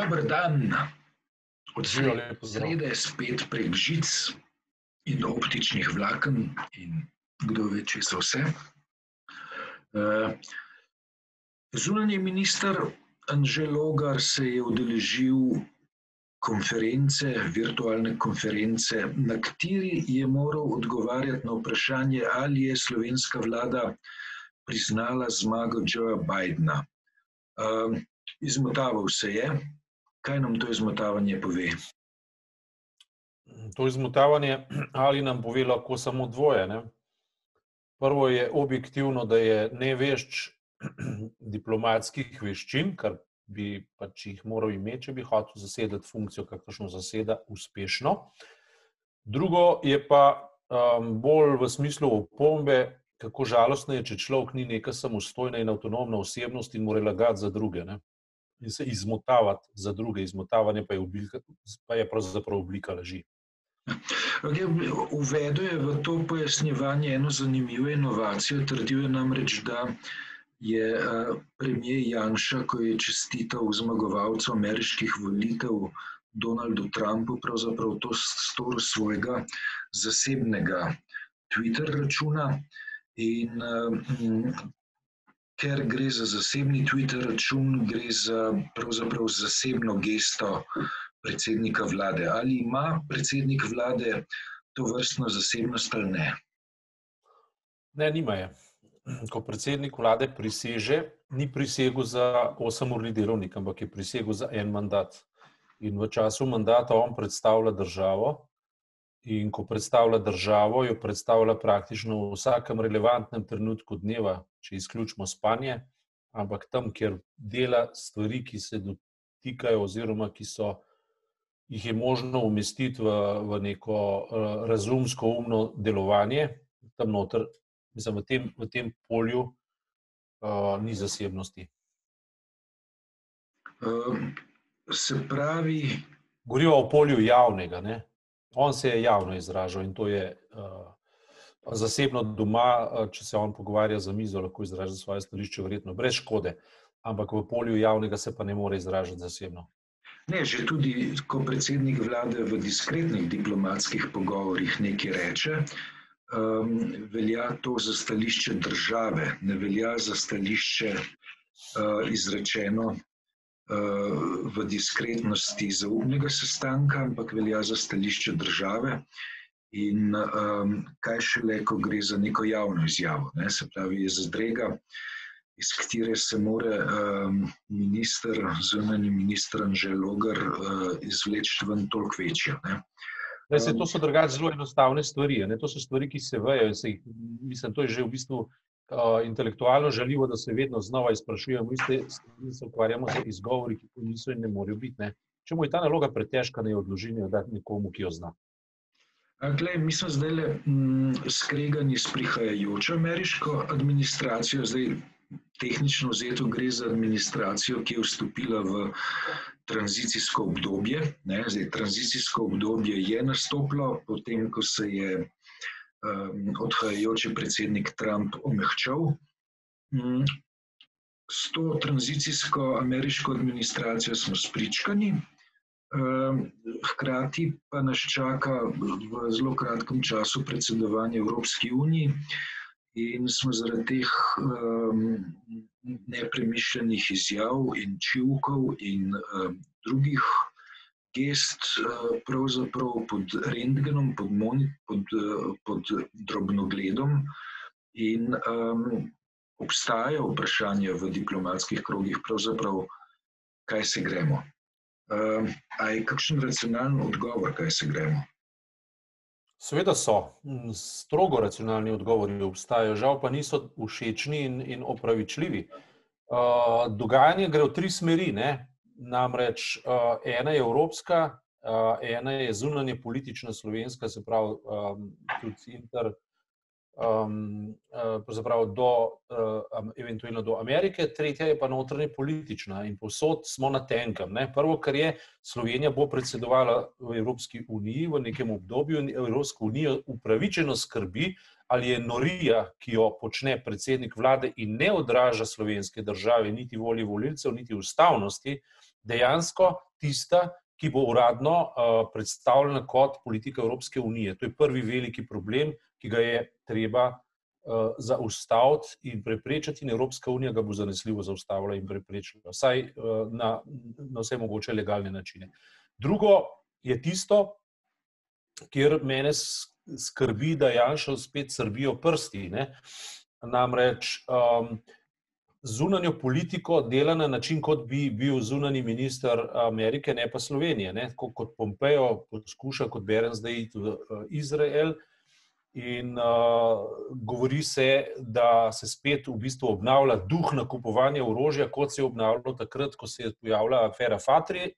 Dober dan, od srede spet prek žic in optičnih vlaken, in kdo ve, če so vse. Eh, zunanji minister Anžel Logar se je udeležil konference, virtualne konference, na kateri je moral odgovarjati na vprašanje, ali je slovenska vlada priznala zmago Joea Bidna. Um, izmotaval se je. Kaj nam to izmotavanje pove? To izmotavanje ali nam pove lahko samo dvoje. Ne? Prvo je objektivno, da je nevešč diplomatskih veščin, kar bi pač jih moral imeti, če bi hotel zasedati funkcijo, kakršno zaseda, uspešno. Drugo je pa um, bolj v smislu opombe, kako žalostno je, če človek ni neka samostojna in avtonomna osebnost in mora lagati za druge. Ne? In se izmotavati za druge, izmotavanje pa je, oblika, pa je pravzaprav oblika laži. Uvedel je v to pojasnjevanje eno zanimivo inovacijo. Trdil je namreč, da je premijer Janša, ko je čestital zmagovalcu ameriških volitev Donaldu Trumpu, pravzaprav to storil svojega zasebnega Twitter računa. In ker gre za zasebni Twitter račun, gre za pravzaprav zasebno gesto predsednika vlade. Ali ima predsednik vlade to vrstno zasebnost ali ne? Ne, nima je. Ko predsednik vlade priseže, ni prisegel za osemurni delovnik, ampak je prisegel za en mandat. In v času mandata on predstavlja državo, In ko predstavlja državo, jo predstavlja praktično v vsakem relevantnem trenutku dneva, če izključimo spanje, ampak tam, kjer dela stvari, ki se dotikajo, oziroma ki so jih je možno umestiti v, v neko uh, razumsko, umno delovanje, tam noter, mislim, v tem, v tem polju uh, ni zasebnosti. Um, se pravi. Govorimo o polju javnega. Ne? On se je javno izražal in to je uh, zasebno doma, uh, če se on pogovarja za mizo, lahko izraža svoje stališče, verjetno brez škode, ampak v polju javnega se pa ne more izražati zasebno. Ne, že tudi, ko predsednik vlade v diskretnih diplomatskih pogovorih nekaj reče, um, velja to za stališče države, ne velja za stališče uh, izrečeno v diskretnosti zaupnega sestanka, ampak velja za stališče države. In um, kaj šele, ko gre za neko javno izjavo, ne? se pravi, je zadrega, iz katere se more um, minister, zunani ministr Anžel Logar, uh, izvleči ven toliko večjo. Ne, se, to so drugače zelo enostavne stvari. Ne? To so stvari, ki se vejo. Se jih, mislim, to je že v bistvu uh, intelektualno žaljivo, da se vedno znova izprašujemo, iste stvari se ukvarjamo z izgovori, ki niso in ne morejo biti. Ne. Če mu je ta naloga pretežka, ne odloži, da nekomu, ki jo zna. Glej, mi smo zdaj le mm, skregani s prihajajočo ameriško administracijo. Zdaj, tehnično vzeto gre za administracijo, ki je vstopila v tranzicijsko obdobje. Ne, zdaj, tranzicijsko obdobje je nastopilo, potem ko se je um, odhajajoči predsednik Trump omehčal. Um, s to tranzicijsko ameriško administracijo smo spričkani, hkrati pa nas čaka v zelo kratkem času predsedovanje Evropski uniji. In smo zaradi teh um, nepremišljenih izjav in čivkov in um, drugih gest eh, pravzaprav pod rentgenom, pod, pod, eh, pod drobnogledom in um, obstaja vprašanje v diplomatskih krogih, pravzaprav, kaj se gremo. Um, a je kakšen racionalen odgovor, kaj se gremo? Seveda so, strogo racionalni odgovori obstajajo, žal pa niso všečni in, in opravičljivi. Uh, dogajanje gre v tri smeri. Ne? Namreč uh, ena je evropska, uh, ena je zunanje politična slovenska, se pravi um, tudi inter, um, uh, do, uh, eventualno do Amerike, tretja je pa notranje politična in posod smo na tenkem. Ne? Prvo, kar je, Slovenija bo predsedovala v Evropski uniji v nekem obdobju in Evropska unija upravičeno skrbi, ali je norija, ki jo počne predsednik vlade in ne odraža slovenske države, niti volje voljivcev, niti ustavnosti, dejansko tista, ki bo uradno uh, predstavljena kot politika Evropske unije. To je prvi veliki problem, ki ga je treba uh, zaustaviti in preprečiti, in Evropska unija ga bo zanesljivo zaustavila in preprečila, vsaj uh, na, na vse mogoče legalne načine. Drugo je tisto, kjer mene skrbi, da Janša spet srbijo prsti. Ne? Namreč um, zunanjo politiko dela na način, kot bi bil zunani minister Amerike, ne pa Slovenije. Ne? Kot Pompejo poskuša, kot Beren zdaj iti v Izrael. In uh, govori se, da se spet v bistvu obnavlja duh nakupovanja orožja, kot se je obnavljalo takrat, ko se je pojavila afera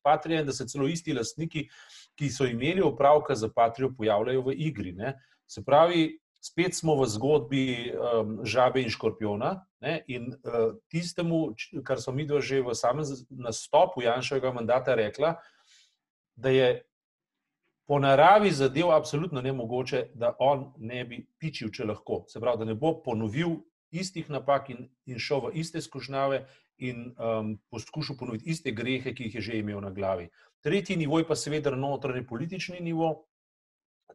Patrija, in da se celo isti lastniki, ki so imeli opravka za Patrijo, pojavljajo v igri. Ne? Se pravi, spet smo v zgodbi um, žabe in škorpiona. Ne? In uh, tistemu, kar smo mi dva že v samem nastopu Janšovega mandata rekla, da je po naravi zadev absolutno nemogoče, da on ne bi pičil, če lahko. Se pravi, da ne bo ponovil istih napak in, in šel v iste skušnjave in um, poskušal ponoviti iste grehe, ki jih je že imel na glavi. Tretji nivo je pa seveda notranji politični nivo,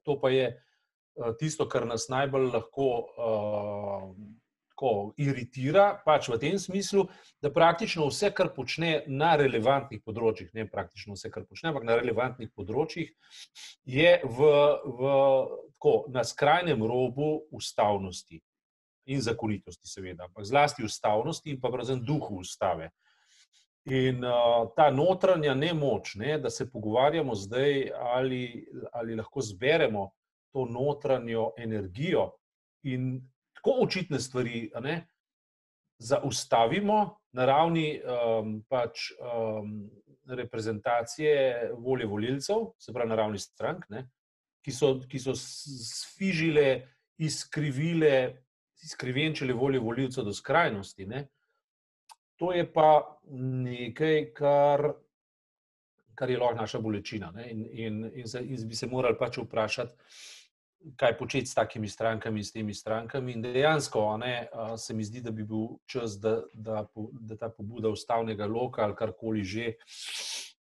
to pa je Eh, tisto, kar nas najbolj lahko uh, tako, iritira, pač v tem smislu, da praktično vse, kar počne na relevantnih področjih, ne praktično vse, kar počne, ampak na relevantnih področjih, je v, v, tako, na skrajnem robu ustavnosti in zakonitosti, seveda, ampak zlasti ustavnosti in pa predvsem duhu ustave. In uh, ta notranja nemoč, ne, da se pogovarjamo zdaj, ali, ali lahko zberemo to notranjo energijo in tako očitne stvari ne, zaustavimo na ravni um, pač, um, reprezentacije volje volilcev, se pravi na ravni strank, ne, ki, so, ki so sfižile, izkrivile, izkrivenčile volje volilcev do skrajnosti. Ne. To je pa nekaj, kar. Kar je lahko naša bolečina. In, in, in, se, in bi se morali pač vprašati, kaj početi s takimi strankami in s temi strankami. In dejansko ne, se mi zdi, da bi bil čas, da, da, da ta pobuda ustavnega loka ali karkoli že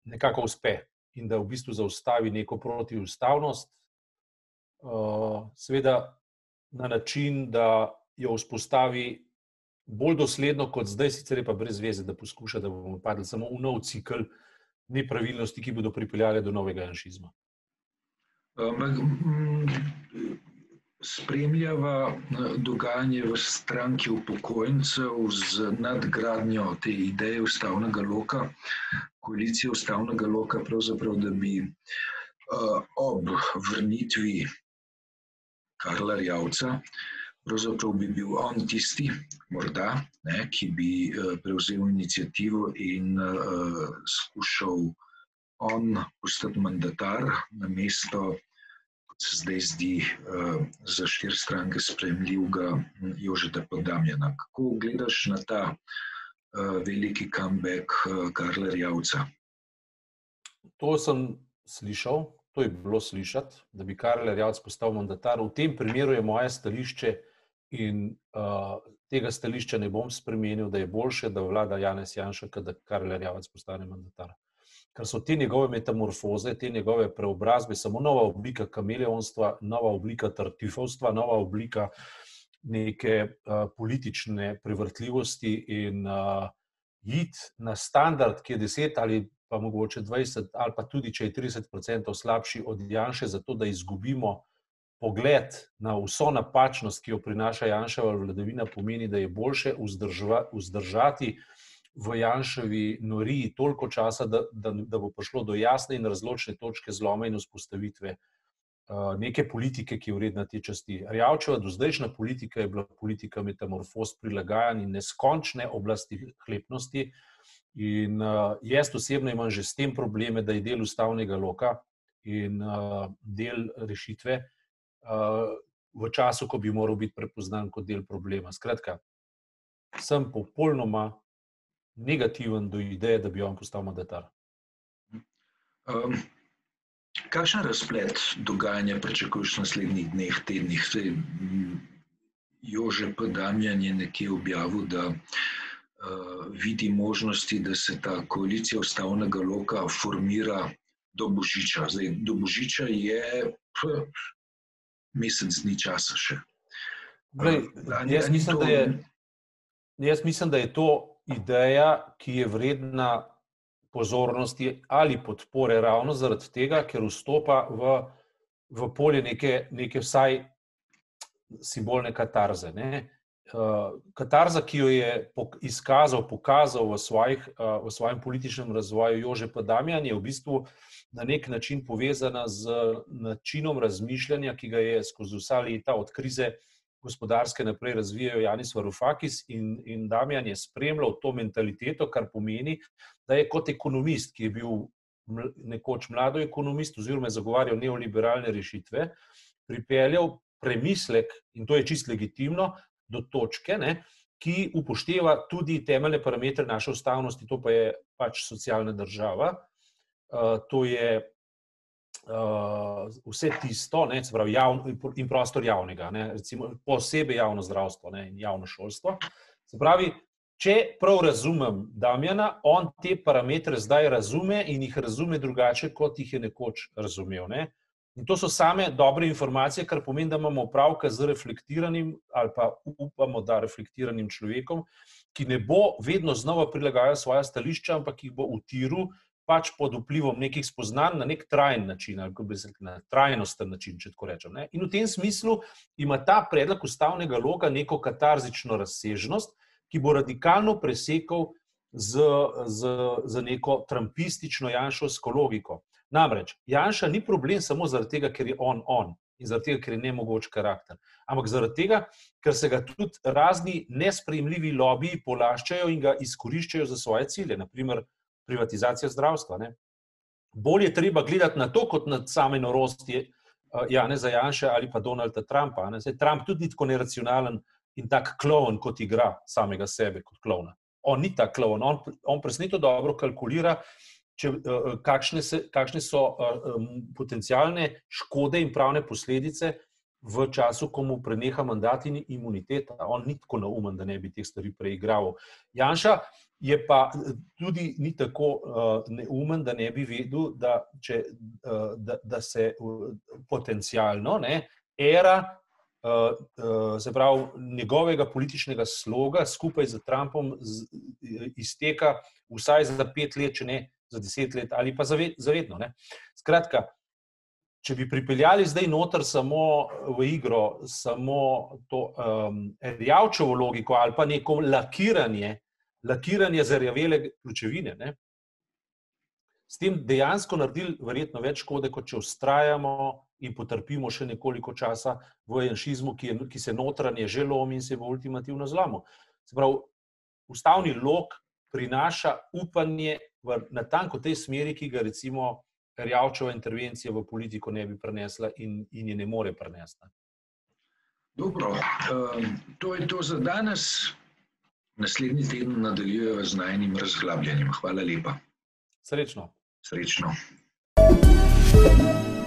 nekako uspe in da v bistvu zaustavi neko protiustavnost. Seveda na način, da jo vzpostavi bolj dosledno kot zdaj, sicer je pa brez veze, da poskuša, da bomo padli samo v nov cikl nepravilnosti, ki bodo pripeljale do novega anšizma. Spremljava eh, dogajanje v stranki upokojencev z nadgradnjo te ideje ustavnega loka, koalicije ustavnega loka, pravzaprav, da bi uh, ob vrnitvi Karla Rjavca, pravzaprav bi bil on tisti, morda, ki bi prevzel inicijativo in skušal on postati mandatar na mesto, kot se zdaj zdi, uh, za štiri stranke spremljivega Jožeta Podamjana. Kako gledaš na ta uh, veliki comeback uh, Karla Rjavca? To sem slišal, to je bilo slišati, da bi Karl Rjavc postal mandatar. V tem primeru je moje stališče in uh, tega stališča ne bom spremenil, da je boljše, da vlada Janez Janša, kot da Karl Rjavc postane mandatar ker so te njegove metamorfoze, te njegove preobrazbe, samo nova oblika kameleonstva, nova oblika tartifovstva, nova oblika neke uh, politične prevrtljivosti in uh, id na standard, ki je 10 ali pa mogoče 20, ali pa tudi če je 30% slabši od Janša, zato da izgubimo. Pogled na vso napačnost, ki jo prinaša Janševa vladavina, pomeni, da je bolje vzdržati v Janševi noriji toliko časa, da, da, da bo prišlo do jasne in razločne točke zloma in vzpostavitve uh, neke politike, ki je vredna te časti. Rjavčeva do zdajšnja politika je bila politika metamorfoz, prilagajanja in neskončne oblasti hlepnosti. In uh, jaz osebno imam že s tem probleme, da je del ustavnega loka in uh, del rešitve uh, v času, ko bi moral biti prepoznan kot del problema. Skratka, sem popolnoma negativen do ideje, da bi on postal mandatar? Um, kakšen razplet dogajanja pričakuješ v naslednjih dneh, tednih? Jože P. Damjan je nekje objavil, da vidi možnosti, da se ta koalicija ustavnega loka formira do Božiča. Zdaj, do Božiča je mesec dni časa še. Glej, jaz, mislim, to... je, jaz mislim, da je to ideja, ki je vredna pozornosti ali podpore ravno zaradi tega, ker vstopa v, v polje neke, neke vsaj simbolne katarze. Ne? Uh, katarza, ki jo je izkazal, pokazal v, svojih, uh, v svojem političnem razvoju Jože Podamjan, je v bistvu na nek način povezana z načinom razmišljanja, ki ga je skozi vsa leta od krize gospodarske naprej razvijal Janis Varufakis in, in Damjan je spremljal to mentaliteto, kar pomeni, da je kot ekonomist, ki je bil nekoč mlado ekonomist oziroma zagovarjal neoliberalne rešitve, pripeljal premislek, in to je čist legitimno, do točke, ne, ki upošteva tudi temeljne parametre naše ustavnosti, to pa je pač socialna država. Uh, to je uh, vse tisto, ne, pravi, javno, in prostor javnega, ne, recimo, posebej javno zdravstvo ne, in javno šolstvo. Se pravi, če prav razumem Damjana, on te parametre zdaj razume in jih razume drugače, kot jih je nekoč razumel. Ne. In to so same dobre informacije, kar pomeni, da imamo opravka z reflektiranim ali pa upamo, da reflektiranim človekom, ki ne bo vedno znova prilagajal svoje stališča, ampak jih bo utiral pač pod vplivom nekih spoznanj na nek trajen način, ali kako bi se rekel, na trajnosten način, če tako rečem. Ne? In v tem smislu ima ta predlog ustavnega loga neko katarzično razsežnost, ki bo radikalno presekal z, z, z neko trampistično janšovsko logiko. Namreč, Janša ni problem samo zaradi tega, ker je on on in zaradi tega, ker je ne mogoč karakter, ampak zaradi tega, ker se ga tudi razni nespremljivi lobiji polaščajo in ga izkoriščajo za svoje cilje, naprimer privatizacija zdravstva. Ne. Bolje je treba gledati na to, kot na same norosti uh, Janeza Janša ali pa Donalda Trumpa. Zdaj, Trump tudi ni tako neracionalen in tak klovn, kot igra samega sebe kot klovna. On ni ta klovn, on, on presneto dobro kalkulira če, eh, eh, kakšne, se, kakšne so um, potencijalne škode in pravne posledice v času, ko mu preneha mandat in imuniteta. On ni tako naumen, da ne bi teh stvari preigral. Janša je pa tudi ni tako uh, neumen, da ne bi vedel, da, če, uh, da, da se uh, potencialno ne, era. Uh, uh, se pravi, njegovega političnega sloga skupaj z Trumpom z, izteka vsaj za pet let, če ne za deset let ali pa zavedno. Ne. Skratka, če bi pripeljali zdaj noter samo v igro, samo to um, rjavčevo logiko ali pa neko lakiranje, lakiranje zarjavele ključevine, ne, s tem dejansko naredili verjetno več škode, kot če ustrajamo in potrpimo še nekoliko časa v janšizmu, ki, je, ki se notranje že lomi in se bo ultimativno zlomil. Se pravi, ustavni lok prinaša upanje v natanko tej smeri, ki ga recimo Rjavčeva intervencija v politiko ne bi prenesla in, in je ne more prenesti. Dobro, um, to je to za danes. Naslednji teden nadaljujemo z najnim razglabljanjem. Hvala lepa. Srečno. Srečno. thank you